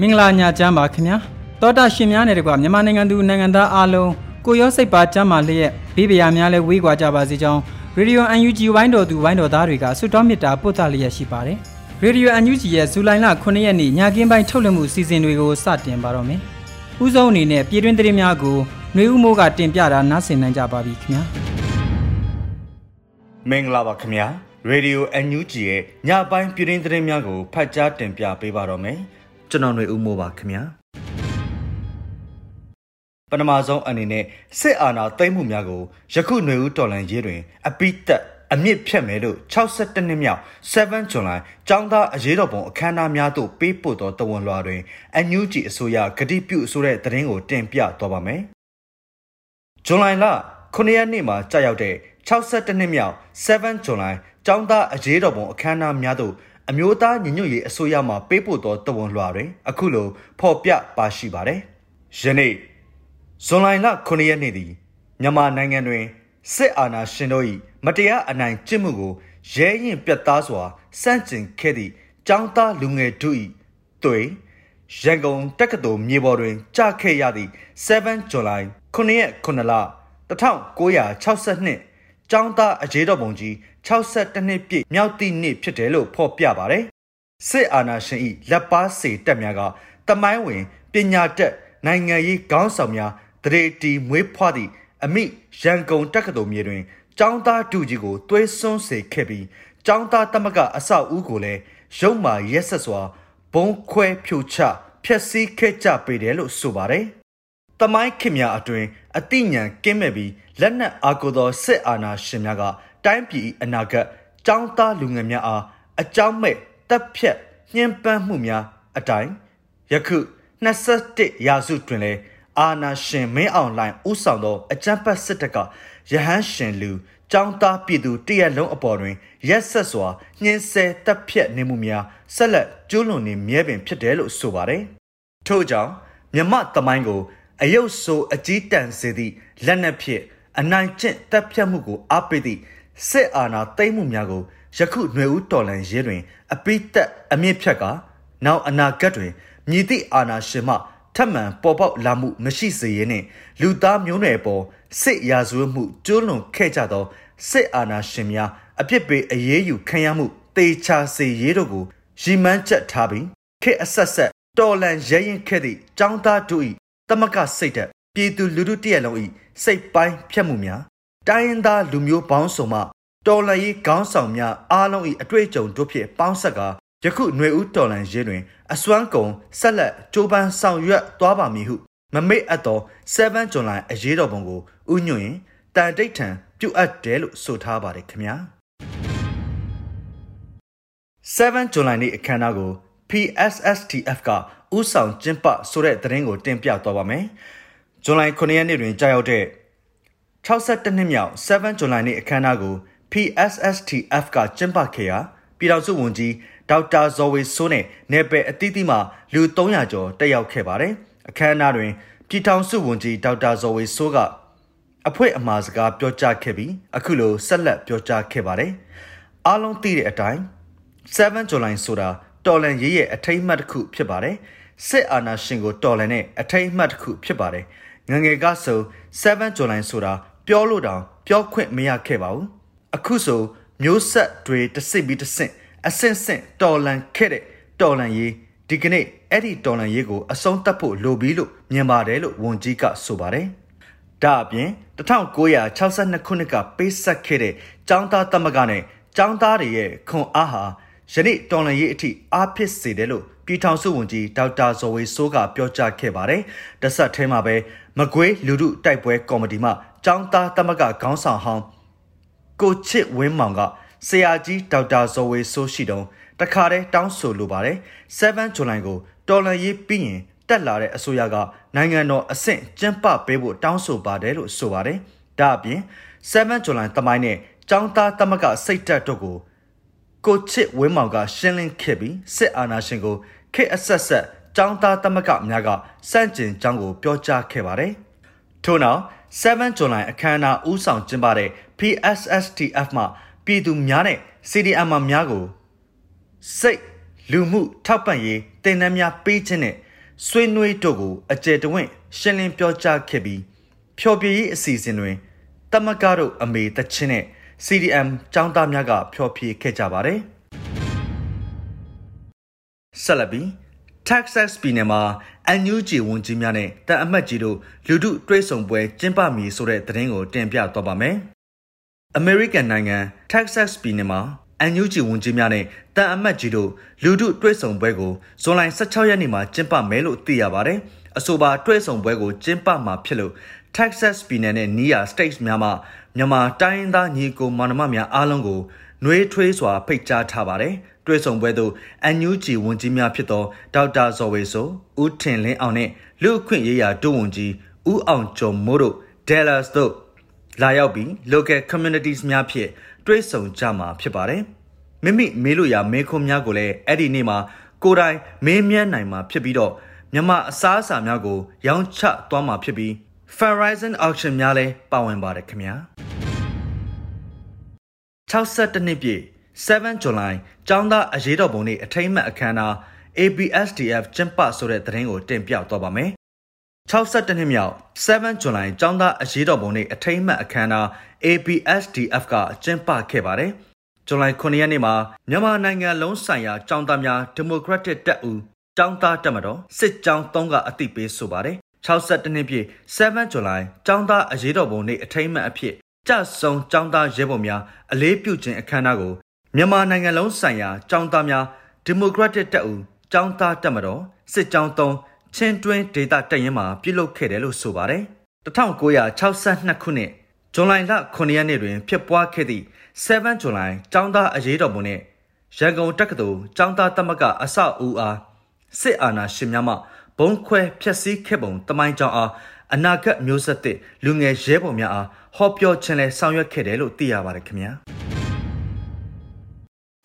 မင်္ဂလာညချမ်းပါခင်ဗျာတောတာရှင်များနဲ့တကွမြန်မာနိုင်ငံသူနိုင်ငံသားအားလုံးကိုရောစိတ်ပါချမ်းပါလျက်ဘေးပရာများလဲဝေးကွာကြပါစေကြောင်းရေဒီယို UNG ဝိုင်းတော်သူဝိုင်းတော်သားတွေကဆုတောင်းမေတ္တာပို့သလျက်ရှိပါတယ်ရေဒီယို UNG ရဲ့ဇူလိုင်လ9ရက်နေ့ညကင်းပိုင်းထုတ်လွှင့်မှုစီစဉ်တွေကိုစတင်ပါတော့မယ်ဥဆုံးအနေနဲ့ပြည်တွင်းသတင်းများကိုຫນွေဦးမိုးကတင်ပြတာနားဆင်နိုင်ကြပါပြီခင်ဗျာမင်္ဂလာပါခင်ဗျာရေဒီယို UNG ရဲ့ညပိုင်းပြည်တွင်းသတင်းများကိုဖတ်ကြားတင်ပြပေးပါတော့မယ် ကျွန်တော်ຫນွေဦးမိုးပါခင်ဗျာပထမဆုံးအနေနဲ့စစ်အာဏာသိမ်းမှုများကိုယခုຫນွေဦးတော်လန်ရေးတွင် အပိသက်အမြင့်ဖြတ်မယ်လို့62နှစ်မြောက်7ဇွန်လចောင်းသားအရေးတော်ပုံအခမ်းအနားများသို့ပေးပို့သောတဝန်လွှာတွင်အန်ယူဂျီအစိုးရဂတိပြုဆိုတဲ့သတင်းကိုတင်ပြသွားပါမယ်။ဇွန်လလ9ရက်နေ့မှာကြာရောက်တဲ့62နှစ်မြောက်7ဇွန်လចောင်းသားအရေးတော်ပုံအခမ်းအနားများသို့ အမျိုးသားညီညွတ်ရေးအစိုးရမှပေးပို့သောတဝန်လွှာတွင် အခုလိုဖော်ပြပါရှိပါတယ်။ယနေ့ဇွန်လ9ရက်နေ့သည်မြန်မာနိုင်ငံတွင်စစ်အာဏာရှင်တို့၏မတရားအနိုင်ကျင့်မှုကိုရဲရင်ပြတ်သားစွာစန့်ကျင်ခဲ့သည့်ចောင်းသားလူငယ်တို့၏သွေရန်ကုန်တက္ကသိုလ်မြေပေါ်တွင်ကြာခဲ့ရသည့်7ဇူလိုင်9ရက်9လ1962 ကျောင်းသားအရေးတော်ပုံကြီး62နှစ်ပြည့်မြောက်သည့်နေ့ဖြစ်တယ်လို့ဖော်ပြပါတယ်။စစ်အာဏာရှင်၏လက်ပါစေတက်များကတမိုင်းဝင်ပညာတက်နိုင်ငံရေးခေါင်းဆောင်များတရေတီမွေးဖွားသည့်အမိရန်ကုန်တက္ကသိုလ်မြေတွင်ကျောင်းသားတူကြီးကိုသွေးစွန်းစေခဲ့ပြီးကျောင်းသားတမကအဆောက်အဦကိုလည်းရုံမာရက်ဆက်စွာဘုံခွဲဖြိုချဖျက်ဆီးခဲ့ကြပေတယ်လို့ဆိုပါတယ်။ တမိုင်းခင်များအတွင်အတိညာကင်းမဲ့ပြီးလက်နက်အားကိုသောစစ်အာဏာရှင်များကတိုင်းပြည်အနာဂတ်ចောင်းသားလူငယ်များအားအကြောင်းမဲ့တပ်ဖြတ်ညှဉ်းပန်းမှုများအတိုင်းယခု21ရာစုတွင်လည်းအာနာရှင်မင်းအောင်လှိုင်ဥဆောင်သောအကြမ်းဖက်စစ်တပ်ကရဟန်းရှင်လူចောင်းသားပြည်သူတရက်လုံးအပေါ်တွင်ရက်ဆက်စွာညှင်းဆဲတပ်ဖြတ်နေမှုများဆက်လက်ကျူးလွန်နေမြဲပင်ဖြစ်တယ်လို့ဆိုပါတယ်။ထို့ကြောင့်မြမတမိုင်းကို အယုတ်ဆိုအကြီးတန်းစေသည့်လက်နက်ဖြင့်အနိုင်ကျင့်တပ်ဖြတ်မှုကိုအားပေးသည့်စစ်အာဏာသိမ်းမှုများကိုယခုຫນွေဦးတော်လန်ရဲတွင် အပိသက်အမြင့်ဖြတ်ကနောက်အနာဂတ်တွင်မြည်သည့်အာဏာရှင်မှထပ်မံပေါ်ပေါက်လာမှုမရှိစေရနှင့်လူသားမျိုးနွယ်ပေါ်စစ်ရာဇဝတ်မှုကျူးလွန်ခဲ့ကြသောစစ်အာဏာရှင်များအပြစ်ပေးအရေးယူခံရမှုတေချာစေရေးတို့ကိုရည်မှန်းချက်ထားပြီးခေအဆက်ဆက်တော်လန်ရဲရင်ခဲ့သည့်ចောင်းသားတို့၏ တမကစိတ်သက်ပြည်သူလူထုတရက်လုံး၏စိတ်ပိုင်းဖြတ်မှုများတိုင်းရင်းသားလူမျိုးပေါင်းစုံမှတော်လှန်ရေးခေါင်းဆောင်များအားလုံး၏အတွေ့အကြုံတို့ဖြင့်ပေါင်းဆက်ကယခုຫນွေဦးတော်လှန်ရေးတွင် အစွမ်းကုန်ဆက်လက်ကြိုးပမ်းဆောင်ရွက်သွားပါမည်ဟုမမေ့အပ်သော7ဇွန်လအရေးတော်ပုံကိုဥညွန့်ရင်တန်တိတ်ထံပြုတ်အပ်တယ်လို့ဆိုထားပါတယ်ခင်ဗျာ7ဇွန်လနေ့အခမ်းအနားကို PSSTF က ဥဆောင်ကျင်းပဆိုတဲ့သတင်းကိုတင်ပြသွားပါမယ်ဇွန်လ9ရက်နေ့တွင်ကြာရောက်တဲ့62နှစ်မြောက်7ဇွန်လနေ့အခမ်းအနားကို PSSTF ကကျင်းပခဲ့ရာပြည်တော်စုဝန်ကြီးဒေါက်တာဇော်ဝေစိုးနဲ့နယ်ပယ်အသီးသီးမှလူ300ကျော်တက်ရောက်ခဲ့ပါတယ်။အခမ်းအနားတွင်ပြည်ထောင်စုဝန်ကြီးဒေါက်တာဇော်ဝေစိုးကအဖွဲအမှားစကားပြောကြားခဲ့ပြီးအခုလိုဆက်လက်ပြောကြားခဲ့ပါတယ်။အားလုံးသိတဲ့အတိုင်း7 July ဆိုတာတော်လန်ရေးရဲ့အထိမ်းအမှတ်တစ်ခုဖြစ်ပါတယ်။ စစ်အာဏာရှင်ကိုတော်လန်တဲ့အထိမ်းအမှတ်တစ်ခုဖြစ်ပါတယ်။ငငယ်ကဆို7 July ဆိုတာပြောလို့တောင်ပြောခွင့်မရခဲ့ပါဘူး။အခုဆိုမျိုးဆက်တွေတဆင့်ပြီးတဆင့်အဆင့်ဆင့်တော်လန်ခဲ့တဲ့တော်လန်ရေးဒီကနေ့အဲ့ဒီတော်လန်ရေးကိုအဆုံးသတ်ဖို့လိုပြီလို့မြင်ပါတယ်လို့ဝန်ကြီးကဆိုပါတယ်။ဒါအပြင်1962ခုနှစ်ကပေးဆက်ခဲ့တဲ့ចောင်းသားသမဂ္ဂနဲ့ចောင်းသားတွေရဲ့ခွန်အားဟာယနေ့တော်လန်ရေးအထိအားဖြစ်စေတယ်လို့ ပြည်ထောင်စုဝန်ကြီးဒေါက်တာဇော်ဝေဆိုးကပြောကြားခဲ့ပါတယ်။တဆက်ထဲမှာပဲမကွေးလူထုတိုက်ပွဲကော်မတီမှចောင်းသားသမဂ္ဂခေါင်းဆောင်ဟောင်းကိုချစ်ဝင်းမောင်ကဆရာကြီးဒေါက်တာဇော်ဝေဆိုးရှိတုံးတခါတည်းတောင်းဆိုလိုပါတယ်7ဇူလိုင်ကိုတော်လန်ရေးပြီးရင်တက်လာတဲ့အစိုးရကနိုင်ငံတော်အဆင့်ကျင်းပပေးဖို့တောင်းဆိုပါတယ်လို့ဆိုပါတယ်ဒါအပြင်7ဇူလိုင်တမိုင်းနဲ့ចောင်းသားသမဂစိတ်တက်တို့ကိုကိုချစ်ဝင်းမောင်ကရှင်းလင်းခဲ့ပြီးစစ်အာဏာရှင်ကို ခေအဆက်ဆက်ចောင်းသားသမဂများကစန့်ကျင်ကြောင်းကိုပြောကြားခဲ့ပါတယ်ထို့နောက်7ဇူလိုင်အခမ်းအနားဦးဆောင်ကျင်းပတဲ့ PSSTF မှပြည်သူများနဲ့ CDM မှများကိုစိတ်လူမှုထောက်ပံ့ရေးတင်နန်းများပေးခြင်းနဲ့ဆွေးနွေးတို့ကိုအကြံတဝင့်ရှင်းလင်းပြောကြားခဲ့ပြီးဖျော်ဖြေရေးအစီအစဉ်တွင်တမကတို့အမေတချင်းနဲ့ CDM ចောင်းသားများကဖျော်ဖြေခဲ့ကြပါတယ် ဆက်လက်ပြီး Texas ပြည်နယ်မှာ NUG ဝန်ကြီးများနဲ့တန်အမတ်ကြီးတို့လူထုတွဲဆုံပွဲကျင်းပမည်ဆိုတဲ့သတင်းကိုတင်ပြသွားပါမယ်။ American နိုင်ငံ Texas ပြည်နယ်မှာ NUG ဝန်ကြီးများနဲ့တန်အမတ်ကြီးတို့လူထုတွဲဆုံပွဲကိုဇွန်လ16ရက်နေ့မှာကျင်းပမယ်လို့သိရပါတယ်။အဆိုပါတွဲဆုံပွဲကိုကျင်းပမှာဖြစ်လို့ Texas ပြည်နယ်နဲ့ Nia States များမှာမြန်မာတိုင်းသားညီကိုမောင်နှမများအားလုံးကို နှွေးထွေးစွာဖိတ်ကြားထားပါတယ်။တွဲဆုံပွဲသို့ NUG ဝန်ကြီးများဖြစ်သောဒေါက်တာဇော်ဝေဆိုဦးထင်လင်းအောင်နှင့်လူအခွင့်ရေးရာဒုဝန်ကြီးဦးအောင်ကျော်မိုးတို့ Dallas သို့လာရောက်ပြီး local communities များဖြင့်တွဲဆုံကြမှာဖြစ်ပါတယ်။မိမိမေးလို့ရမေးခွန်းများကိုလည်းအဲ့ဒီနေ့မှာကိုယ်တိုင်မေးမြန်းနိုင်မှာဖြစ်ပြီးတော့မြမအစားအစာများကို ရောင်းချသွားမှာဖြစ်ပြီး Verizon auction များလည်းပါဝင်ပါတယ်ခင်ဗျာ 62နှစ်ပြည့်7 July ကျောင်းသားအရေးတော်ပုံနေ့အထိမ်းအမှတ်အခမ်းအနား ABSDF ကျင်းပဆိုတဲ့သတင်းကိုတင်ပြသွားပါမယ်။62နှစ်မြောက်7 July ကျောင်းသားအရေးတော်ပုံနေ့အထိမ်းအမှတ်အခမ်းအနား ABSDF ကကျင်းပခဲ့ပါတယ်။ဇူလိုင်9ရက်နေ့မှာမြန်မာနိုင်ငံလုံးဆိုင်ရာကျောင်းသားများဒီမိုကရက်တစ်တပ်ဦးကျောင်းသားတက်မတော်စစ်ကြောင်း3ကအသိပေးဆိုပါတယ်။62နှစ်ပြည့်7 July ကျောင်းသားအရေးတော်ပုံနေ့အထိမ်းအမှတ်အဖြစ် ကြဆုံကျောင်းသားရဲဘော်များအလေးပြုခြင်းအခမ်းအနားကိုမြန်မာနိုင်ငံလုံးဆိုင်ရာចောင်းသားများဒီမိုကရက်တစ်တပ်ဦးចောင်းသားတပ်မတော်စစ်ကြောင်း3ချင်းတွင်းဒေတာတပ်ရင်းမှာပြုလုပ်ခဲ့တယ်လို့ဆိုပါတယ်1962ခုနှစ်ဇွန်လလ9ရက်နေ့တွင်ဖြစ်ပွားခဲ့သည့်7ဇွန်လចောင်းသားအရေးတော်ပုံနှင့်ရန်ကုန်တက္ကသိုလ်ចောင်းသားသမဂ္ဂအစအဦးအားစစ်အာဏာရှင်များမှဘုံခွဲဖျက်ဆီးခဲ့ပုံတမိုင်းကြောင်းအားအနာဂတ်မျိုးဆက်သစ်လူငယ်ရဲဘော်များအား ဟောပြောခြင်းလဲဆောင်ရွက်ခဲ့တယ်လို့သိရပါတယ်ခင်ဗျာ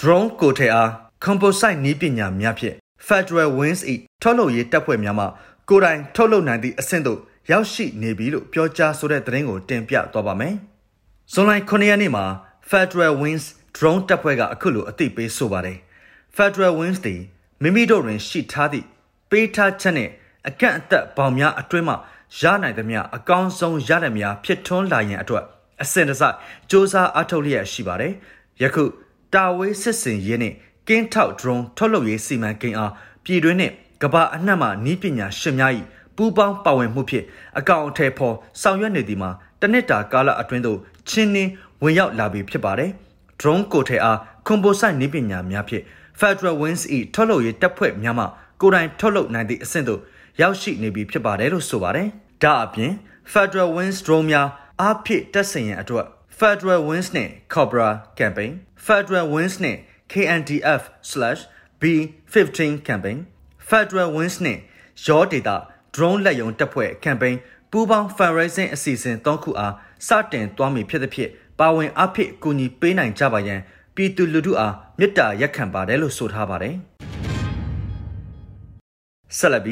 drone ကိုထဲအား composite နည်းပညာများဖြင့် Federal Wings ၏ထုတ်လုပ်ရေးတပ်ဖွဲ့များမှကိုယ်တိုင်ထုတ်လုပ်နိုင်သည့်အဆင့်သို့ရောက်ရှိနေပြီလို့ပြောကြားဆိုတဲ့သတင်းကိုတင်ပြသွားပါမယ်။ဇွန်လ9ရက်နေ့မှာ Federal Wings drone တပ်ဖွဲ့ကအခုလိုအသိပေးဆိုပါတယ်။ Federal Wings သည်မိမိတို့တွင်ရှိထားသည့်ပေးထားချက်နှင့်အကန့်အသတ်ပေါင်များအတွင်းမှ ရနိုင်သမျှအကောင်းဆုံးရတဲ့များဖြစ်ထွန်းလာရန်အတွက်အစဉ်တစိုက်စ조사အားထုတ်လျက်ရှိပါတယ်။ယခုတာဝေးစစ်စင်ရေးနှင့်ကင်းထောက် drone ထုတ်လုပ်ရေးစီမံကိန်းအားပြည်တွင်းနှင့်ကမ္ဘာအနှံ့မှနီးပညာရှင်များ၏ပူးပေါင်းပါဝင်မှုဖြင့်အကောင့်အထည်ဖော်ဆောင်ရွက်နေသည်မှာတနစ်တာကာလအတွင်းသို့ချင်းနှင်းဝင်ရောက်လာပြီဖြစ်ပါတယ်။ drone ကိုထဲအားကွန်ပိုဆိုင်နီးပညာများဖြင့် Federal Wings ၏ထုတ်လုပ်ရေးတပ်ဖွဲ့များမှကိုယ်တိုင်ထုတ်လုပ်နိုင်သည့်အဆင့်သို့ ရောက်ရှိနေပြီဖြစ်ပါတယ်လို့ဆိုပါတယ်။ဒါအပြင် Federal Wings drone များအားဖြည့်တက်ဆင်ရန်အတွက် Federal Wings နဲ့ Cobra Campaign Federal Wings နဲ့ KNDF/B15 campaign Federal Wings နဲ့ရောဒေတာ drone လက်ယုံတပ်ဖွဲ့ campaign ပူးပေါင်း fundraising အစီအစဉ်၃ခုအားစတင်သွားမည်ဖြစ်သဖြင့်ပါဝင်အဖြစ်ကူညီပေးနိုင်ကြပါရန်ပြည်သူလူထုအားမေတ္တာရက်ခံပါတယ်လို့ဆိုထားပါတယ်ဆက်လက်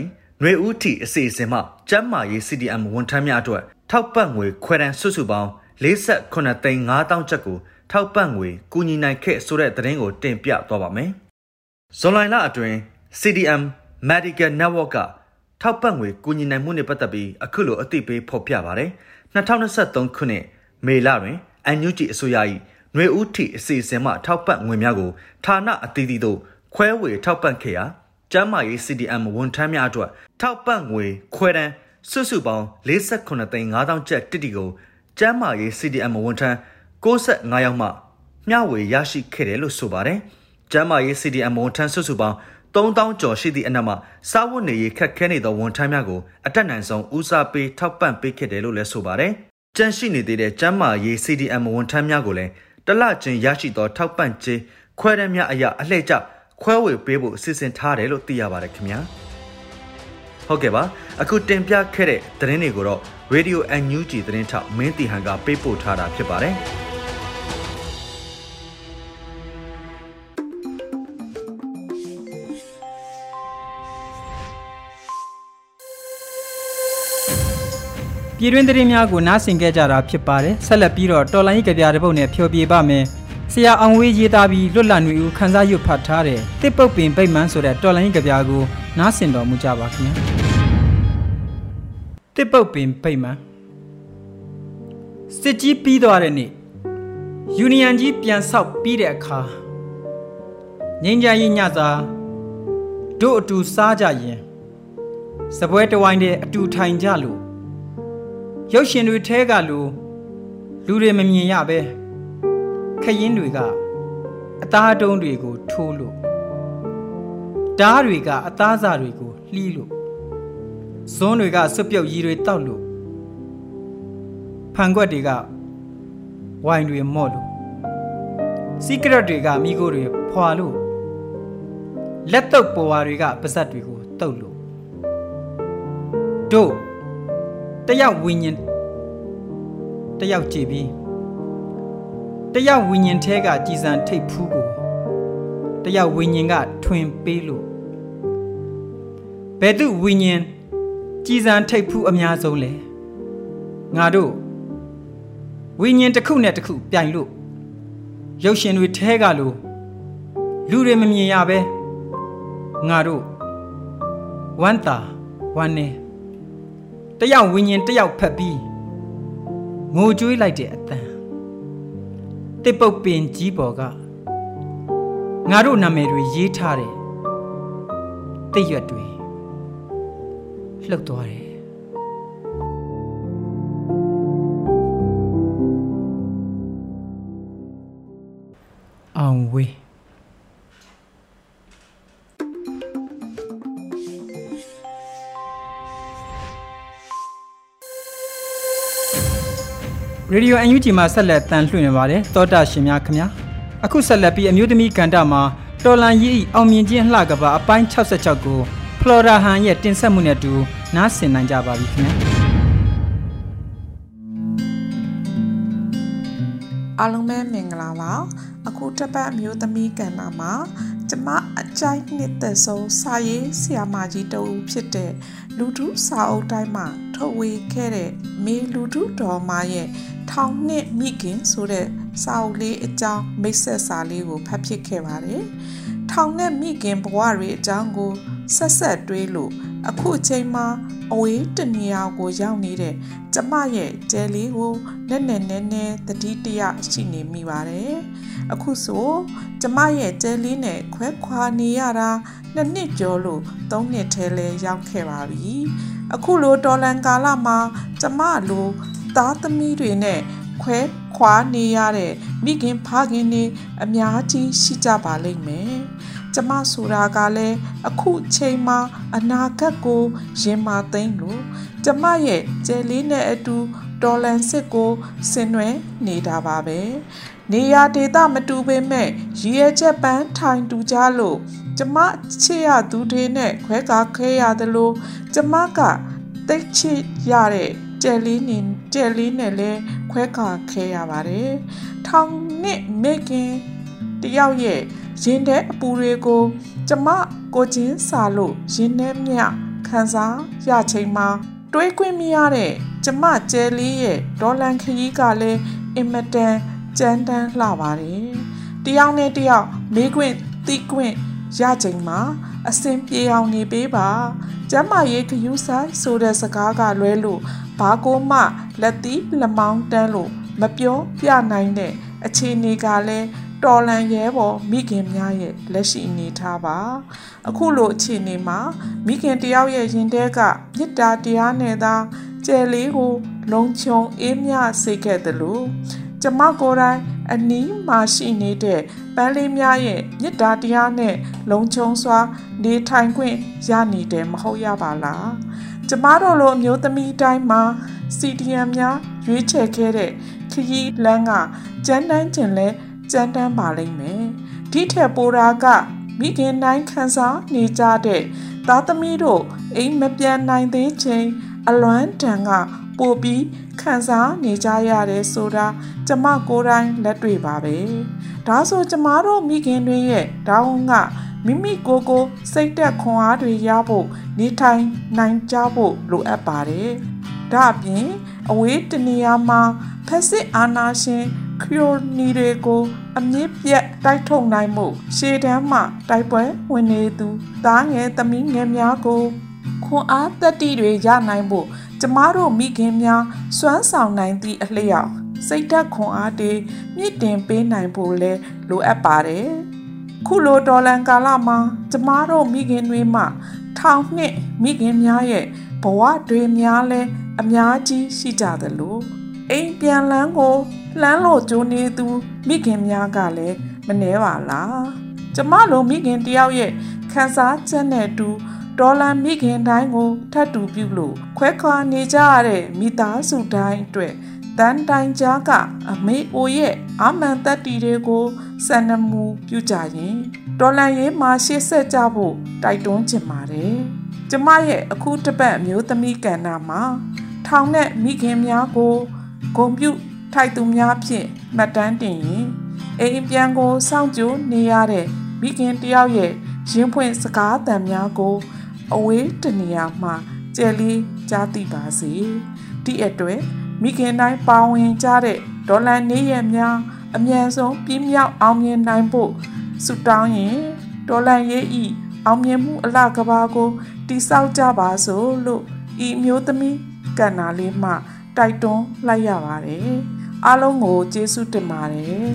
ရွေဦးတီအစီအစဉ်မှကျန်းမာရေး CDM ဝန်ထမ်းများအတွက်ထောက်ပံ့ငွေခွဲတန်းစုစုပေါင်း48သိန်း5000ကျပ်ကိုထောက်ပံ့ငွေကူညီနိုင်ခဲ့ဆိုတဲ့သတင်းကိုတင်ပြသွားပါမယ်။ဇွန်လလအတွင်း CDM Medical Network ကထောက်ပံ့ငွေကူညီနိုင်မှုနဲ့ပတ်သက်ပြီးအခုလိုအသိပေးဖော်ပြပါရယ်။2023ခုနှစ်မေလတွင် NUG အစိုးရ၏ຫນွေဦးထီအစီအစဉ်မှထောက်ပံ့ငွေများကိုဌာနအသီးသီးသို့ခွဲဝေထောက်ပံ့ခဲ့ရာ ကျန်းမာရေး CDM ဝန်ထမ်းများအတွက်ထောက်ပံ့ငွေခွဲတန်းစုစုပေါင်း48သိန်း5000ကျပ်တစ်တီကိုကျန်းမာရေး CDM ဝန်ထမ်း65ယောက်မှမျှဝေရရှိခဲ့တယ်လို့ဆိုပါတယ်။ကျန်းမာရေး CDM ဝန်ထမ်းစုစုပေါင်း3000ကျော်ရှိသည့်အနက်မှာစားဝတ်နေရေးခက်ခဲနေသောဝန်ထမ်းများကိုအတက်နိုင်ဆုံးဦးစားပေးထောက်ပံ့ပေးခဲ့တယ်လို့လည်းဆိုပါတယ်။ကြန့်ရှိနေသေးတဲ့ကျန်းမာရေး CDM ဝန်ထမ်းများကိုလည်းတလချင်းရရှိသောထောက်ပံ့ခြင်းခွဲတမ်းများအရာအလှည့်ကျ ခွဲဝေပေးဖို့အစီအစဉ်ထားတယ်လို့သိရပါတယ်ခင်ဗျာဟုတ်ကဲ့ပါအခုတင်ပြခဲ့တဲ့သတင်းတွေကိုတော့ Radio NUG သတင်းထောက်မင်းတီဟန်ကပေးပို့ထားတာဖြစ်ပါတယ်ပြည်တွင်းသတင်းများကိုနားဆင်ကြကြတာဖြစ်ပါတယ်ဆက်လက်ပြီးတော့တော်လိုင်းကြီးကြပြတဲ့ပုတ်နဲ့ဖြောပြပါမယ် ဆရာအောင်ဝေးရေးသားပြီးလွတ်လပ်နေဦးခန်းစားရွတ်ဖတ်ထားတဲ့တစ်ပုတ်ပင်ပိတ်မှန်းဆိုတဲ့တော်လိုင်းကြီးကြပြကိုနားဆင်တော်မူကြပါခင်ဗျာတစ်ပုတ်ပင်ပိတ်မှန်းစစ်ကြီးပြီးသွားတဲ့နေ့ယူနီယံကြီးပြန်ဆောက်ပြီးတဲ့အခါငင်းကြရင်ညစာတို့အတူစားကြရင်စပွဲတဝိုင်းတဲ့အတူထိုင်ကြလို့ရုပ်ရှင်တွေထဲကလူလူတွေမမြင်ရပဲ ခရင်တွေကအသားတုံးတွေကိုထိုးလို့ဓားတွေကအသားစာတွေကိုလှီးလို့ဇွန်းတွေကစွပ်ပြုတ်ရီတွေတောက်လို့ဖန်ခွက်တွေကဝိုင်တွေမော့လို့စီကရက်တွေကမိကိုတွေဖွာလို့လက်တော့ပေါ်ဝါတွေကပါဇက်တွေကိုတုတ်လို့တို့တယောက်ဝိညာဉ်တယောက်ကြည်ပြီး တယောက်ဝိညာဉ်ထဲကကြည်စံထိတ်ဖူးကိုတယောက်ဝိညာဉ်ကထွင်ပေးလို့ဘယ်သူဝိညာဉ်ကြည်စံထိတ်ဖူးအများဆုံးလဲငါတို့ဝိညာဉ်တစ်ခုနဲ့တစ်ခုပြိုင်လို့ရုပ်ရှင်တွေထဲကလို့လူတွေမမြင်ရပဲငါတို့ဝမ်းသာဝမ်းနေတယောက်ဝိညာဉ်တယောက်ဖက်ပြီးငိုကြွေးလိုက်တဲ့အတန် တစ်ပုတ်ပင်ကြီးပေါ်ကငါတို့နာမည်တွေရေးထားတယ်တိတ်ရွက်တွေလှုပ်သွားတယ်အောင်ဝေး ရေဒီယို UNG မှာဆက်လက်တန်လှည့်နေပါတယ်တောတာရှင်များခင်ဗျာအခုဆက်လက်ပြီးအမျိုးသမီးကန်တာမှာတော်လန်ရီအောင်မြင်ခြင်းလှကပါအပိုင်း66ကိုဖလော်ရာဟန်ရဲ့တင်ဆက်မှုနဲ့တူနားဆင်နိုင်ကြပါပြီခင်ဗျာအားလုံးပဲမင်္ဂလာပါအခုတစ်ပတ်အမျိုးသမီးကန်တာမှာ ကျမအကြိုက်နှစ်သက်ဆုံးစာရေးဆရာမကြီးတဦးဖြစ်တဲ့လူထုစာအုပ်တိုင်းမှာထုတ်ဝေခဲ့တဲ့မေလူထုတော်မရဲ့ထောင်နှစ်မိခင်ဆိုတဲ့စာအုပ်လေးအကြောင်းမိတ်ဆက်စာလေးကိုဖတ်ဖြစ်ခဲ့ပါတယ်။ထောင်နဲ့မိခင်ဘဝတွေအကြောင်းကို ဆက်ဆက်တွေးလို့အခုအချိန်မှာအဝေးတနေရာကိုရောက်နေတဲ့ကျမရဲ့ကျဲလေးကိုနက်နက်နဲနဲတတိတရရှိနေမိပါတယ်။အခုဆိုကျမရဲ့ကျဲလေးနဲ့ခွဲခွာနေရတာနှစ်နှစ်ကျော်လို့သုံးနှစ်ထဲလဲရောက်ခဲ့ပါပြီ။အခုလိုတော်လန်ကာလမှာကျမလိုသားသမီးတွေနဲ့ခွဲခွာနေရတဲ့မိခင်ဖခင်တွေအများကြီးရှိကြပါလိမ့်မယ်။ ကျမဆိုတာကလည်းအခုချိန်မှာအနာဂတ်ကိုရင်မာသိမ့်လို့ကျမရဲ့ကျယ်လေးနဲ့အတူတော်လန်စစ်ကိုဆင်နွှဲနေတာပါပဲ။နေရာဒေသမတူပေမဲ့ရည်ရချက်ပန်းထိုင်တူကြလို့ကျမချစ်ရသူတွေနဲ့ခွဲကားခဲရသလိုကျမကတိတ်ချစ်ရတဲ့ကြယ်လေးနေကြယ်လေးနဲ့လဲခွဲခါခဲရပါတယ်။ထောင်နှစ်မိခင်တယောက်ရဲ့ ရင်ထဲအပူတွေကို ကျမကိုချင်းစာလို့ရင်ထဲမြခံစားရချိန်မှာတွေးခွင့်မရတဲ့ကျမကျဲလေးရဲ့ဒေါ်လန်ခရီးကလည်းအင်မတန်ကြမ်းတမ်းလှပါတယ်။တယောက်နဲ့တယောက်မေးခွင့်သိခွင့်ရချိန်မှာအစဉ်ပြေအောင်နေပေးပါကျမ်းမာရေးခယူးဆိုင်ဆိုတဲ့စကားကလွဲလို့ဘာကိုမှလက်သီးလက်မောင်းတန်းလို့မပြောပြနိုင်တဲ့အခြေအနေကလည်း တော်လန်ရဲပေါ်မိခင်များရဲ့လက်ရှိအနေထားပါအခုလိုအခြေအနေမှာမိခင်တယောက်ရဲ့ရင်ထဲကမေတ္တာတရားနဲ့သာကျယ်လေးကိုလုံခြုံအေးမြစေခဲ့တယ်လို့ကျမကိုယ်တိုင်အနီးမှာရှိနေတဲ့ပန်းလေးများရဲ့မေတ္တာတရားနဲ့လုံခြုံစွာနေထိုင်ခွင့်ရနေတယ်မဟုတ်ရပါလားကျမတို့လိုအမျိုးသမီးတိုင်းမှာ CDM များရွေးချယ်ခဲ့တဲ့ခရီးလမ်းကကျန်းတန်းကျင်လဲ ကြမ်းတမ်းပါလိမ့်မယ်ဒီထက်ပိုတာကမိခင်တိုင်းခန်းစားနေကြတဲ့သားသမီးတို့အိမ်မပြန်နိုင်သေးချိန်အလွမ်းတန်ကပို့ပြီးခံစားနေကြရတယ်ဆိုတာကျမကိုယ်တိုင်လက်တွေ့ပါပဲဒါဆိုကျမတို့မိခင်တွေရဲ့တောင်းကမိမိကိုယ်ကိုစိတ်သက်ခွန်အားတွေရဖို့နေထိုင်နိုင်ကြဖို့လိုအပ်ပါတယ်ဒါအပြင်အဝေးတနေရာမှာဖက်စစ်အာဏာရှင် ခရိုနီတွေကိုအမြင့်ပြတ်တိုက်ထုတ်နိုင်မှုရှေ့တန်းမှတိုက်ပွဲဝင်နေသူသားငယ်သမီးငယ်များကိုခွန်အားတက်တီတွေရနိုင်ဖို့ကျမတို့မိခင်များစွမ်းဆောင်နိုင်သည့်အလျောက်စိတ်ဓာတ်ခွန်အားတွေမြင့်တင်ပေးနိုင်ဖို့လဲလိုအပ်ပါတယ်ခုလိုဒေါ်လန်ကာလမှာကျမတို့မိခင်တွေမှထောင်နှစ်မိခင်များရဲ့ဘဝတွေများလဲအများကြီးရှိကြသလို အိမ်ပြန်လန်းကိုလှမ်းလို့ကြိုးနေသူမိခင်များကလည်းမနှဲပါလားကျမလိုမိခင်တယောက်ရဲ့ခံစားချက်နဲ့တူဒေါ်လာမိခင်တိုင်းကိုထပ်တူပြုလို့ခွဲခွာနေကြရတဲ့မိသားစုတိုင်းအတွက်တန်တိုင်ကြားကအမေအိုရဲ့အာမန်တက်တီတွေကိုစံနမူပြုကြရင်ဒေါ်လာရေးမှာရှေ့ဆက်ကြဖို့တိုက်တွန်းချင်ပါတယ်ကျမရဲ့အခုတပတ်မျိုးသမီးကဏ္ဍမှာထောင်တဲ့မိခင်များကို ဂုံပြုထိုက်သူများဖြင့်မှတ်တမ်းတင်ရင်အိမ်ပြန်ကိုစောင့်ကြိုနေရတဲ့မိခင်တယောက်ရဲ့ရင်းဖွင့်စကားသံများကို အဝေးတနေရာမှာကြဲလေးကြားသိပါစေဒီအတွက်မိခင်တိုင်းပါဝင်ကြတဲ့ဒေါ်လာနေရများအမြန်ဆုံးပြင်းမြောက်အောင်မြင်နိုင်ဖို့ဆုတောင်းရင်ဒေါ်လာရေးဤအောင်မြင်မှုအလှကဘာကိုတိဆောက်ကြပါစို့လို့ဤမျိုးသမီးကဏ္ဍလေးမှ တိုက်တွန်းလိုက်ရပါတယ်အားလုံးကိုကျေးဇူးတင်ပါတယ်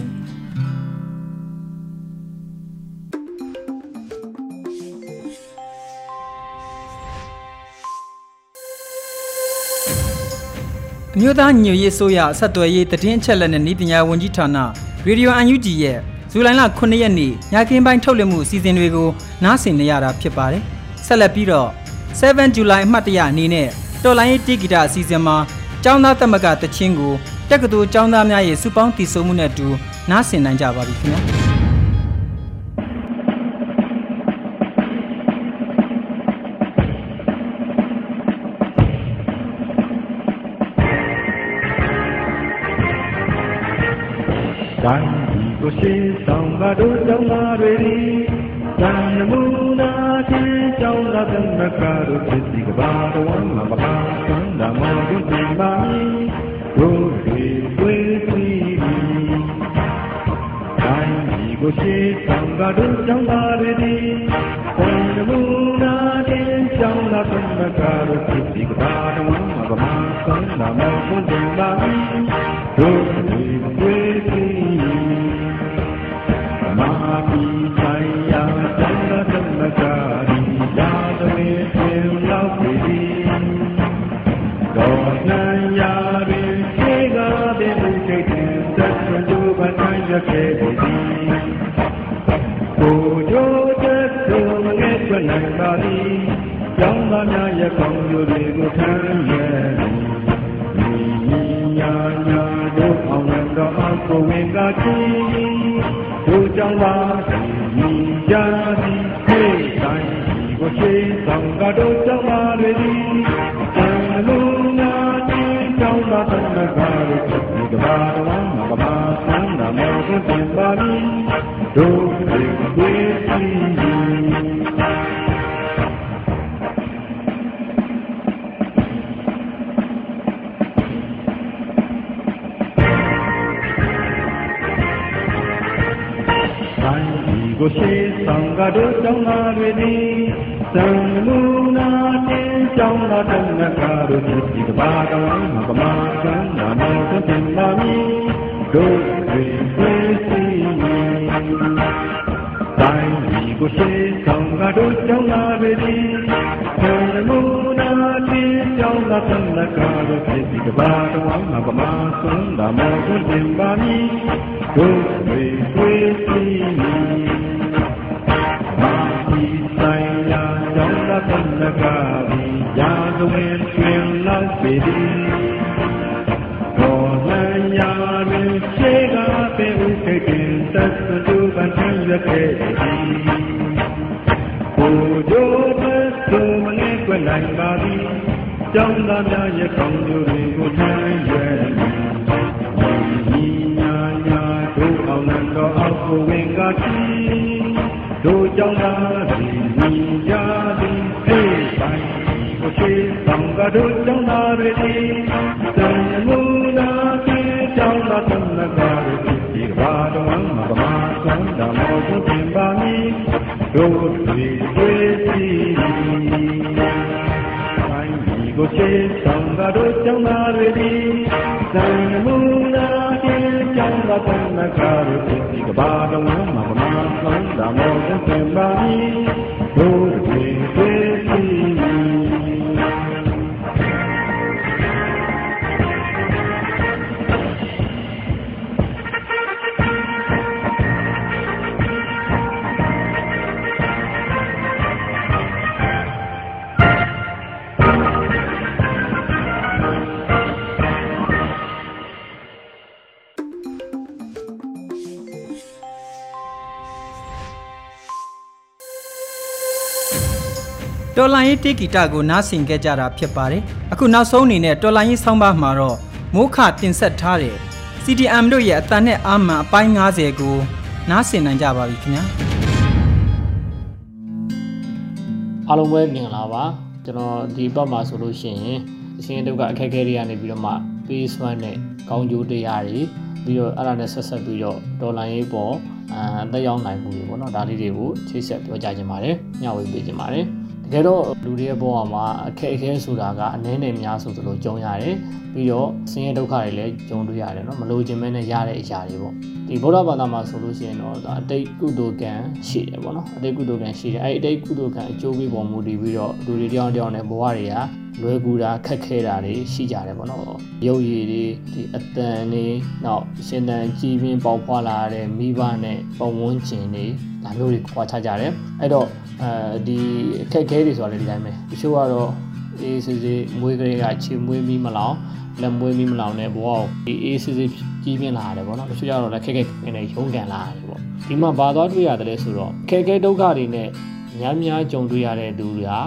အမျိုးသားညွေရေးဆိုရဆက်သွယ်ရေးတည်င်းအချက်လက်နဲ့ဤပညာဝန်ကြီးဌာနရေဒီယို UNG ရဲ့ဇူလိုင်လ9ရက်နေ့ညကင်းပိုင်းထုတ်လွှင့်မှုအစီအစဉ်တွေကိုနားဆင်နေရတာဖြစ်ပါတယ်ဆက်လက်ပြီးတော့7 July အမှတ်တရအနေနဲ့တော်လိုင်းရေးတီဂီတာအစီအစဉ်မှာ ကျောင်းသားတက်မကတချင်းကိုတက္ကသိုလ်ကျောင်းသားများရဲ့စုပေါင်းတည်ဆုံမှုနဲ့အတူနားဆင်နိုင်ကြပါပြီခင်ဗျာတိုင်းဒီကိုရှေးဆောင်ကတို့ကျောင်းသားတွေဒီသံနမူနာချင်း ကျောင်းသားသမကတို့ဖြစ်စီကဘာတော်မှာမပါသံဓမ္မတို့ဒီပါမီတို့တွေတွေ့ပြီးတိုင်းဒီကိုရှေးဆောင်ကတို့ကျောင်းသားတွေဒီသံနမူနာချင်းကျောင်းသားသမကတို့ဖြစ်စီကဘာတော်မှာမပါသံဓမ္မတို့ဒီပါ ကိုရှိဆောင်ကတို့ကျောင်းသားတွေသည်သံမူနာတင်ကျောင်းသားတမကတို့ဒီကဘာတော်မှာကမာကံနာမောသင်ပါမည်တို့တွေတွေစီတိုင်းဒီကိုရှေးဆောင်ကတို့ကြောင်းလာပေသည်ဆန္ဒမူနာတိကြောင်းလာသံလကားတို့ဖြစ်ဒီကဘာတော်မှာပမာဆုံးတာမောကိုတင်ပါမည်တို့တွေတွေစီမာ ပေသည်တော်လန်ရာတွင်ရှေးကားပေဥခေကင်သတ်တူပန်ထရွက်ခဲ့သည်ကိုကြိုးသသူမငဲ့ကွယ်နိုင်ပါသည်ကျောင်းသားများရဲ့ကောင်းကျိုးတွေကိုထမ်းရွယ်ညီညာညာတို့အောင်နတော်အောက်ကိုဝင်ကားချီတို့ကျောင်း တို့ကျောင်းသားတွေသံမူနာပြေကျောင်းသားသမဂ္ဂတွေဒီဘာတော်မှာပမာဆုံးတော်မောကိုပြင်ပါမည်တို့တွေတွေ့စီတိုင်းဒီကိုရှိဆောင်ကတို့ကျောင်းသားတွေသံမူနာပြေကျောင်းသားသမဂ္ဂတွေဒီဘာတော်မှာပမာဆုံးတော်မောကိုပြင်ပါမည်တို့တွေ တွေ့စီတော်လိုင်းရေးတေဂီတာကိုနားဆင်ခဲ့ကြတာဖြစ်ပါတယ်အခုနောက်ဆုံးအနေနဲ့တော်လိုင်းရေးဆောင်းပါးမှာတော့မိုးခတင်ဆက်ထားတဲ့ CDM တို့ရဲ့အတန်နဲ့အာမန်အပိုင်း90ကိုနားဆင်နိုင်ကြပါပြီခင်ဗျာအားလုံးပဲမြင်လာပါကျွန်တော်ဒီဘက်မှာဆိုလို့ရှိရင်အရှင်တုတ်ကအခက်အခဲတွေကနေပြီးတော့မှ base one နဲ့ကောင်းကျိုးတရားတွေပြီးတော့အဲ့ဒါနဲ့ဆက်ဆက်ပြီးတော့ဒေါ်လာရေးပေါ်အာတက်ရောက်နိုင်မှုတွေပေါ့နော်ဒါလေးတွေကိုချိတ်ဆက်ပြောကြခြင်းပါတယ်ညှဝေပေးခြင်းပါတယ် တကယ်တော့လူတွေရဲ့ဘဝမှာအခက်အခဲဆိုတာကအနည်းနဲ့များဆိုသလိုကြုံရတယ်ပြီးတော့ဆင်းရဲဒုက္ခတွေလည်းကြုံတွေ့ရတယ်နော်မလိုချင်မဲနဲ့ရတဲ့အရာတွေပေါ့ဒီဗုဒ္ဓဘာသာမှာဆိုလို့ရှိရင်တော့ဒါအတိတ်ကုသိုလ်ကံရှိတယ်ပေါ့နော်အတိတ်ကုသိုလ်ကံရှိတယ်အဲ့ဒီအတိတ်ကုသိုလ်ကံအကျိုးပေးပေါ်မူတည်ပြီးတော့လူတွေတယောက်တယောက်နဲ့ဘဝတွေကလွယ်ကူတာခက်ခဲတာတွေရှိကြတယ်ပေါ့နော်ရုပ်ရည်တွေဒီအတန်တွေနောက်ရှင်တန်ကြည်ပြင်းပေါက်ဖွာလာတဲ့မိဘနဲ့ပုံဝန်းကျင်တွေဒါမျိုးတွေခွာခြားကြတယ်အဲ့တော့ အဲဒီအခက်အခဲတွေဆိုတာလည်းဒီတိုင်းပဲတချို့ကတော့အေးစစ်စစ်မွေးကလေးကချေမွေးမိမလောင်လက်မွေးမိမလောင်နဲ့ဘဝကိုဒီအေးစစ်စစ်ကြီးပြင်းလာရတယ်ပေါ့နော်တချို့ကျတော့လည်းခက်ခက်နဲ့ရုန်းကန်လာရတယ်ပေါ့ဒီမှာဘာသွားတွေ့ရတယ်လဲဆိုတော့ခက်ခဲဒုက္ခတွေနဲ့များများကြုံတွေ့ရတဲ့သူတွေဟာ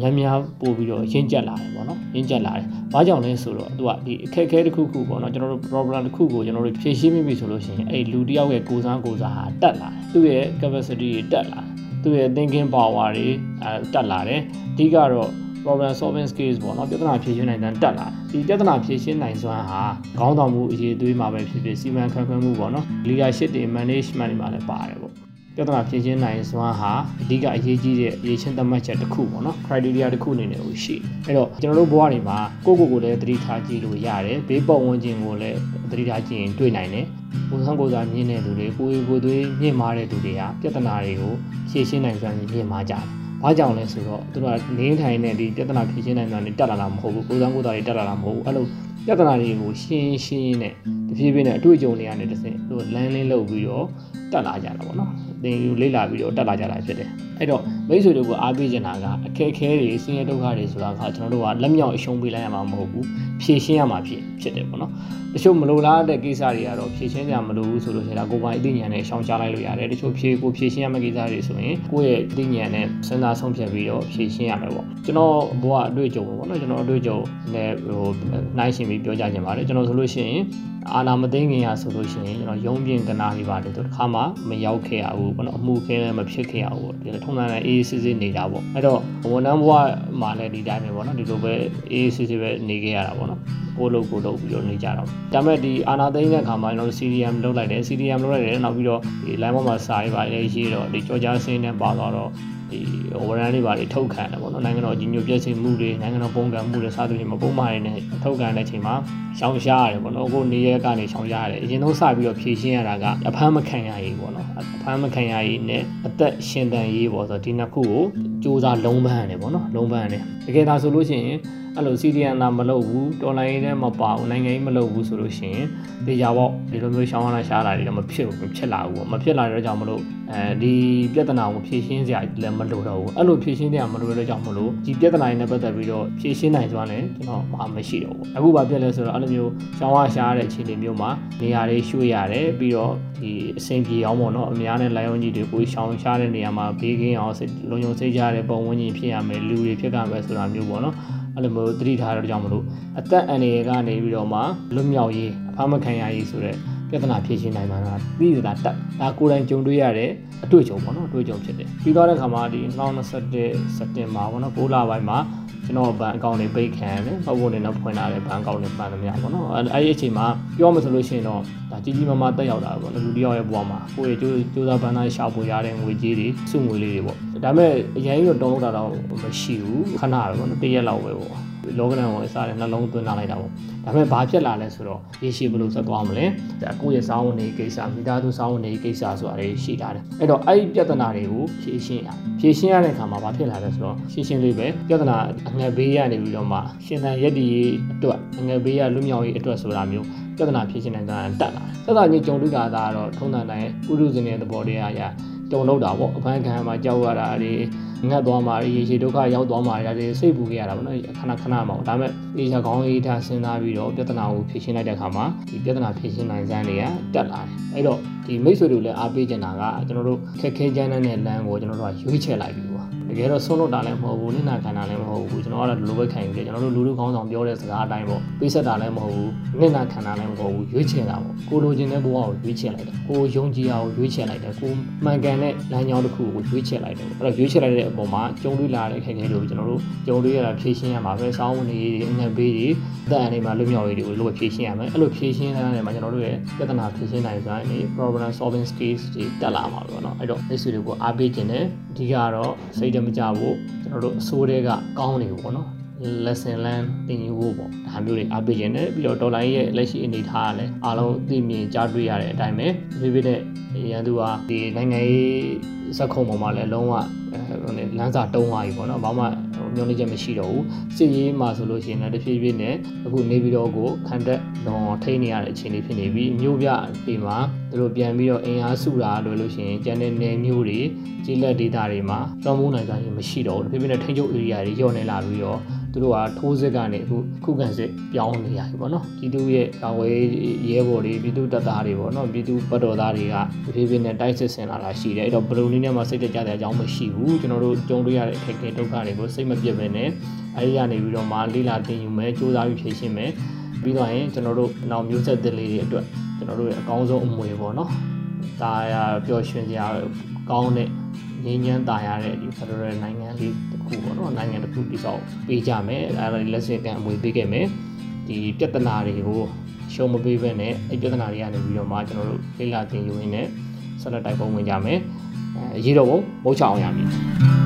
များများပို့ပြီးတော့ရင့်ကျက်လာတယ်ပေါ့နော်ရင့်ကျက်လာတယ်။ဘာကြောင့်လဲဆိုတော့သူကဒီအခက်အခဲတစ်ခုခုပေါ့နော်ကျွန်တော်တို့ problem တစ်ခုကိုကျွန်တော်တို့ဖြေရှင်းမိပြီဆိုလို့ရှိရင်အဲ့လူတစ်ယောက်ရဲ့ကိုယ်စားကိုယ်စားဟာတက်လာတယ်။သူ့ရဲ့ capacity တွေတက်လာတယ်။ သူ့ရဲ့ thinking power တွေအဲတက်လာတယ်။အဓိကတော့ problem solving skills ပေါ့နော်ပြဿနာဖြေရှင်းနိုင်တဲ့တက်လာဒီပြဿနာဖြေရှင်းနိုင်စွမ်းဟာခေါင်းဆောင်မှုအရေးသွေးမှာပဲဖြစ်ဖြစ်စီမံခန့်ခွဲမှုပေါ့နော် leadership တွေ management တွေမှာလည်းပါတယ်ပေါ့ ပြဿနာဖြေရှင်းနိုင်စွမ်းဟာအဓိကအရေးကြီးတဲ့အရေးချင်းသတ်မှတ်ချက်တစ်ခုပေါ့နော် criteria တစ်ခုအနေနဲ့ကိုရှိအဲ့တော့ကျွန်တော်တို့ဘဝတွေမှာကိုယ့်ကိုယ်ကိုလည်းသတိထားကြည့်လို့ရတယ်ဘေးပတ်ဝန်းကျင်ကိုလည်းသတိထားကြည့်ရင်တွေ့နိုင်တယ်ကိုယ်ဆောင်ကိုယ်စားမြင်တဲ့လူတွေကိုယ်ကိုယ်သွေးမြင့်မားတဲ့လူတွေကပြဿနာတွေကိုဖြေရှင်းနိုင်စွမ်းမြင့်မားကြတယ်ဘာကြောင့်လဲဆိုတော့သူတို့ကလင်းထိုင်တဲ့ဒီပြဿနာဖြေရှင်းနိုင်တာနဲ့တက်လာတာမဟုတ်ဘူးကိုယ်ဆောင်ကိုယ်သားတွေတက်လာတာမဟုတ်ဘူးအဲ့လိုပြဿနာတွေကိုရှင်းရှင်းနဲ့တဖြည်းဖြည်းနဲ့အတွေ့အကြုံတွေကနေတစ်ဆင့်သူလမ်းလင်းလုပ်ပြီးတော့တက်လာကြတာပေါ့နော် သင်ယူလေ့လာပြီးတော့တက်လာကြတာဖြစ်တယ်အဲ့တော့မိတ်ဆွေတို့ကအားပေးချင်တာကအခက်အခဲတွေဆင်းရဲဒုက္ခတွေဆိုတာကကျွန်တော်တို့ကလက်မြောက်အရှုံးပေးလိုက်ရမှာမဟုတ်ဘူးဖြေရှင်းရမှာဖြစ်ဖြစ်တယ်ပေါ့နော်တချို့မလိုလားတဲ့ကိစ္စတွေကတော့ဖြေရှင်းကြမလို့ဘူးဆိုလို့ရှိရင်ဒါကိုယ်ပိုင်အသိဉာဏ်နဲ့ရှောင်ချလိုက်လို့ရတယ်တချို့ဖြေကိုဖြေရှင်းရမယ့်ကိစ္စတွေဆိုရင်ကိုယ့်ရဲ့အသိဉာဏ်နဲ့စဉ်းစားဆုံးဖြတ်ပြီးတော့ဖြေရှင်းရမယ်ပေါ့ကျွန်တော်ဘဝအတွေ့အကြုံပေါ့နော်ကျွန်တော်အတွေ့အကြုံနဲ့ဟိုနိုင်ရှင်ပြီးပြောကြခြင်းပါတယ်ကျွန်တော်ဆိုလို့ရှိရင် အာနာမသိငင်ရဆိုလို့ရှိရင်ကျွန်တော်ရုံးပြင်းကနာလေးပါတယ်သူတစ်ခါမှမရောက်ခဲ့ရဘူးပေါ့နော်အမှုခင်းလည်းမဖြစ်ခဲ့ရဘူးဒီထုံးစံနဲ့အေးစစ်စစ်နေတာပေါ့အဲ့တော့ဝန်ထမ်းဘဝမှာလည်းဒီတိုင်းပဲပေါ့နော်ဒီလိုပဲအေးစစ်စစ်ပဲနေခဲ့ရတာပေါ့နော်ကိုလုတ်ကိုလုတ်ပြီးတော့နေကြတော့ဒါပေမဲ့ဒီအာနာသိန်းတဲ့ခါမှာကျွန်တော် CDM လုပ်လိုက်တယ် CDM လုပ်လိုက်တယ်နောက်ပြီးတော့ဒီ line ပေါ်မှာစာရေးပါလေရေးတော့ဒီကြော်ကြားစင်းနဲ့ပါသွားတော့ ဒီဝရန်တွေပါတွေထုတ်ခံတယ်ပေါ့နော်နိုင်ငံတော်ကြီးညိုပြည့်စုံမှုတွေနိုင်ငံတော်ပုံကံမှုတွေစသဖြင့်မပုံမှန်တွေနဲ့ထုတ်ခံတဲ့အချိန်မှာရှောင်ရှားရတယ်ပေါ့နော်အခုနေရဲကနေရှောင်ရှားရတယ်အရင်ဆုံးစပြီးတော့ဖြည့်ရှင်းရတာကအဖမ်းမခံရရေးပေါ့နော်အဖမ်းမခံရရေးနဲ့အသက်ရှင်တန်ရေးပေါ့ဆိုတော့ဒီနှစ်ခုကိုစူးစမ်းလုံးပန်းရတယ်ပေါ့နော်လုံးပန်းရတယ်တကယ်ဒါဆိုလို့ရှိရင် အဲ့လိုစီရီယန်သာမလုပ်ဘူးတော်လိုင်းထဲမပါဘူးနိုင်ငံရေးမလုပ်ဘူးဆိုလို့ရှိရင်ဒီကြပေါ့ဒီလိုမျိုးရှောင်းရတာရှားတာတွေတော့မဖြစ်ဘူးဖြစ်လာဘူးပေါ့မဖြစ်လာတဲ့ကြောင့်မလို့အဲဒီပြဿနာကိုဖြေရှင်းစရာလည်းမလိုတော့ဘူးအဲ့လိုဖြေရှင်းစရာမလိုတဲ့ကြောင့်မလို့ဒီပြဿနာတွေနဲ့ပတ်သက်ပြီးတော့ဖြေရှင်းနိုင်စွမ်းလည်းကျွန်တော်မှမရှိတော့ဘူးအခုဘာဖြစ်လဲဆိုတော့အဲ့လိုမျိုးရှောင်းရရှားတဲ့အခြေအနေမျိုးမှာနေရာတွေရွှေ့ရတယ်ပြီးတော့ဒီအဆင်ပြေအောင်ပေါ့နော်အများနဲ့လိုင်းဝန်းကြီးတွေကိုရှောင်းရှားတဲ့နေရာမှာဘေးကင်းအောင်လုံခြုံစိတ်ကြတဲ့ပုံဝန်းကျင်ဖြစ်ရမယ်လူတွေဖြစ်ကြမယ်ဆိုတာမျိုးပေါ့နော် အဲ့လိုမျိုးသတိထားတော့ကြောင့်မလို့အသက်အန္တရာယ်ကနေပြီးတော့မှလွတ်မြောက်ရေးအဖမ်းမခံရရေးဆိုတဲ့ပြဿနာဖြေရှင်းနိုင်မှာလားပြီးစတာတက်ဒါကိုယ်တိုင်ကြုံတွေ့ရတဲ့အတွေ့အကြုံပေါ့နော်အတွေ့အကြုံဖြစ်တယ်ပြီးတော့တဲ့ခါမှာဒီ2021စက်တင်ဘာပေါ့နော်6လပိုင်းမှာကျွန်တော်ဘဏ်အကောင့်တွေပိတ်ခံတယ်ပတ်ဖို့နေတော့ဖွင့်လာတဲ့ဘဏ်အကောင့်တွေပန်သမျှပေါ့နော်အဲ့ဒီအချိန်မှာပြောမှဆိုလို့ရှိရင်တော့ဒါကြီးကြီးမားမားတက်ရောက်တာပေါ့နော်လူတယောက်ရဲ့ဘဝမှာကိုယ့်ရဲ့ကြိုးကြိုးစားပန်းသားရှာဖွေရတဲ့ငွေကြေးတွေစုငွေလေးတွေပေါ့ ဒါပေမဲ့အရင်ကတုံးလောက်တာတော့မရှိဘူးခဏပဲပေါ့နော်တရက်လောက်ပဲပေါ့လောကဒဏ်ကိုအစားနဲ့နှလုံးသွင်းလာလိုက်တာပေါ့ဒါပေမဲ့ဘာဖြစ်လာလဲဆိုတော့ရေရှည်ဘယ်လိုဆက်သွားမလဲဒါကိုယ့်ရဲ့စောင်းဝင်နေကိစ္စမိသားစုစောင်းဝင်နေကိစ္စဆိုတာတွေရှိလာတယ်အဲ့တော့အဲ့ဒီပြဿနာတွေကိုဖြေရှင်းရဖြေရှင်းရတဲ့အခါမှာဘာဖြစ်လာလဲဆိုတော့ရှင်းရှင်းလေးပဲပြဿနာအငယ်ဘေးရနေပြီးတော့မှရှင်သန်ရက်ဒီအတွက်အငယ်ဘေးရလွတ်မြောက်ရေးအတွက်ဆိုတာမျိုးပြဿနာဖြေရှင်းနိုင်တာတက်လာတယ်သက်သာကြီးကြုံတွေ့တာကတော့ထုံးတန်တိုင်းပုရုဇဉ်ရဲ့သဘောတရားအရ တုံလို့တာပေါ့အဖမ်းခံမှာကြောက်ရတာတွေငတ်သွားမှာရေရှည်ဒုက္ခရောက်သွားမှာတွေစိတ်ပူခဲ့ရတာပေါ့နော်ခဏခဏမှာဒါပေမဲ့အေးချကောင်းအေးထားစဉ်းစားပြီးတော့ပြဿနာကိုဖြေရှင်းလိုက်တဲ့အခါမှာဒီပြဿနာဖြေရှင်းနိုင်စမ်းတွေကတက်လာတယ်အဲ့တော့ဒီမိတ်ဆွေတို့လည်းအားပေးကြတာကကျွန်တော်တို့ခက်ခဲကြမ်းတဲ့လမ်းကိုကျွန်တော်တို့ကရွေးချယ်လိုက်ပြီပေါ့တ ကယ်တော့ဆုံးလို့တာလည်းမဟုတ်ဘူးနိနာခံတာလည်းမဟုတ်ဘူးကျွန်တော်ကတော့ဒီလိုပဲခံယူတယ်ကျွန်တော်တို့လူလူကောင်းဆောင်ပြောတဲ့စကားအတိုင်းပေါ့ပေးဆက်တာလည်းမဟုတ်ဘူးနိနာခံတာလည်းမဟုတ်ဘူးရွေးချယ်တာပေါ့ကိုလိုချင်တဲ့ဘဝကိုရွေးချယ်လိုက်တယ်ကိုယုံကြည်အောင်ရွေးချယ်လိုက်တယ်ကိုမှန်ကန်တဲ့လမ်းကြောင်းတစ်ခုကိုရွေးချယ်လိုက်တယ်အဲ့တော့ရွေးချယ်လိုက်တဲ့အပေါ်မှာကြုံတွေ့လာတဲ့ခက်ခဲတွေကိုကျွန်တော်တို့ကြုံတွေ့ရတာဖြည့်ရှင်းရမှာပဲစောင်းဝင်နေတွေအငတ်ဘေးတွေအသက်အန္တရာယ်မှာလွတ်မြောက်ရေးတွေကိုလိုဖြည့်ရှင်းရမယ်အဲ့လိုဖြည့်ရှင်းတဲ့မှာကျွန်တော်တို့ရဲ့ပြဿနာဖြည့်ရှင်းနိုင်စွမ်းနေ problem solving skills တွေတက်လာမှာပေါ့နော်အဲ့တော့လက်စုတွေကိုအားပေးခြင်းနဲ့အဓိကတော့စိတ်တမကြဖို့ကျွန်တော်တို့အစိုးတွေကကောင်းနေပေါ့နော် lesson learn သင်ယူဖို့ပေါ့ဒါမျိုးတွေအားပေးခြင်းနဲ့ပြီးတော့ဒေါ်လာရဲ့လက်ရှိအနေအထားကလည်းအားလုံးသိမြင်ကြားတွေ့ရတဲ့အတိုင်းပဲဒီပြတဲ့ရန်သူဟာဒီနိုင်ငံရေးဇက်ခုံပေါ်မှာလည်းလုံးဝလမ်းစာတုံးသွားပြီပေါ့နော်ဘာမှ မျောနေချက်မရှိတော့ဘူးစစ်ရေးမှာဆိုလို့ရှိရင်လည်းတဖြည်းဖြည်းနဲ့အခုနေပြီးတော့ကိုခံတက်တော့ထိနေရတဲ့အခြေအနေဖြစ်နေပြီးမြို့ပြဒီမှာသူတို့ပြန်ပြီးတော့အင်အားစုတာလို့လို့ရှိရင်ကျန်တဲ့နယ်မျိုးတွေကြီးလက်ဒေတာတွေမှာလွှမ်းမိုးနိုင်တာမရှိတော့ဘူးတဖြည်းဖြည်းနဲ့ထိန်းချုပ် area တွေညော့နေလာပြီးတော့ သူတို့ကထိုးစစ်ကနေအခုခုခံစစ်ပြောင်းနေရပြီပေါ့နော်ပြည်သူရဲ့ကာဝေးရဲဘော်တွေပြည်သူတပ်သားတွေပေါ့နော်ပြည်သူပတ်တော်သားတွေကတဖြည်းဖြည်းနဲ့တိုက်စစ်ဆင်လာတာရှိတယ်အဲ့တော့ဘယ်လိုနည်းနဲ့မှစိတ်တကြတဲ့အကြောင်းမရှိဘူးကျွန်တော်တို့ကြုံတွေ့ရတဲ့အခက်အခဲဒုက္ခတွေကိုစိတ်မပြတ်ပဲနဲ့အဲဒီကနေပြီးတော့မှလေးလာတင်ယူမယ်စူးစမ်းပြီးဖြေရှင်းမယ်ပြီးတော့ရင်ကျွန်တော်တို့နောက်မျိုးဆက်သစ်လေးတွေအတွက်ကျွန်တော်တို့ရဲ့အကောင်းဆုံးအမွေပေါ့နော်ဒါရပျော်ရွှင်စရာကောင်းတဲ့ငြိမ်းချမ်းသာရတဲ့ဒီ Federal နိုင်ငံလေးတစ် ခုပေါ့နော်နိုင်ငံတစ်ခုတိစောက်ပေးကြမယ်အဲဒါလက်စင်ကန်အမွေပေးခဲ့မယ်ဒီပြဿနာတွေကိုရှုံးမပေးဘဲနဲ့အဲပြဿနာတွေကနေပြီးတော့မှကျွန်တော်တို့လေ့လာသင်ယူရင်းနဲ့ဆက်လက်တိုက်ပုံဝင်ကြမယ်အဲရေးတော့ဘုံမဟုတ်ချအောင်ရမည်